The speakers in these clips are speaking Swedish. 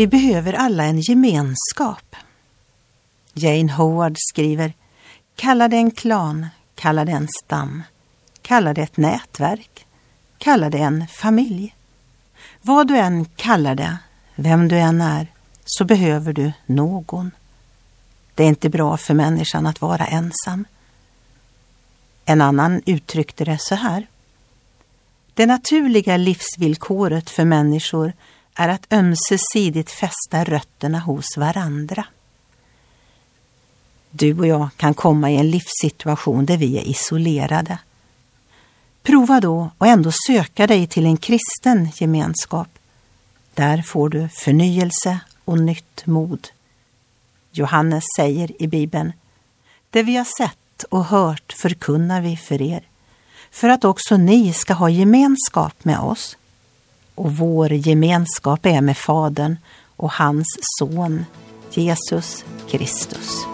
Vi behöver alla en gemenskap. Jane Howard skriver Kalla det en klan, kalla det en stam, kalla det ett nätverk, kalla det en familj. Vad du än kallar det, vem du än är, så behöver du någon. Det är inte bra för människan att vara ensam. En annan uttryckte det så här. Det naturliga livsvillkoret för människor är att ömsesidigt fästa rötterna hos varandra. Du och jag kan komma i en livssituation där vi är isolerade. Prova då och ändå söka dig till en kristen gemenskap. Där får du förnyelse och nytt mod. Johannes säger i Bibeln, det vi har sett och hört förkunnar vi för er, för att också ni ska ha gemenskap med oss. Och vår gemenskap är med Fadern och hans son Jesus Kristus.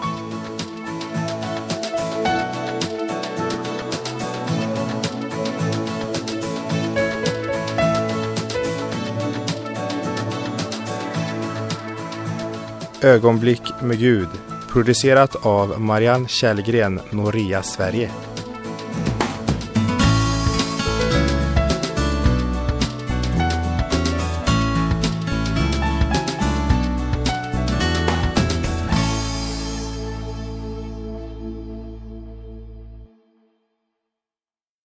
Ögonblick med Gud producerat av Marianne Källgren, Noria Sverige.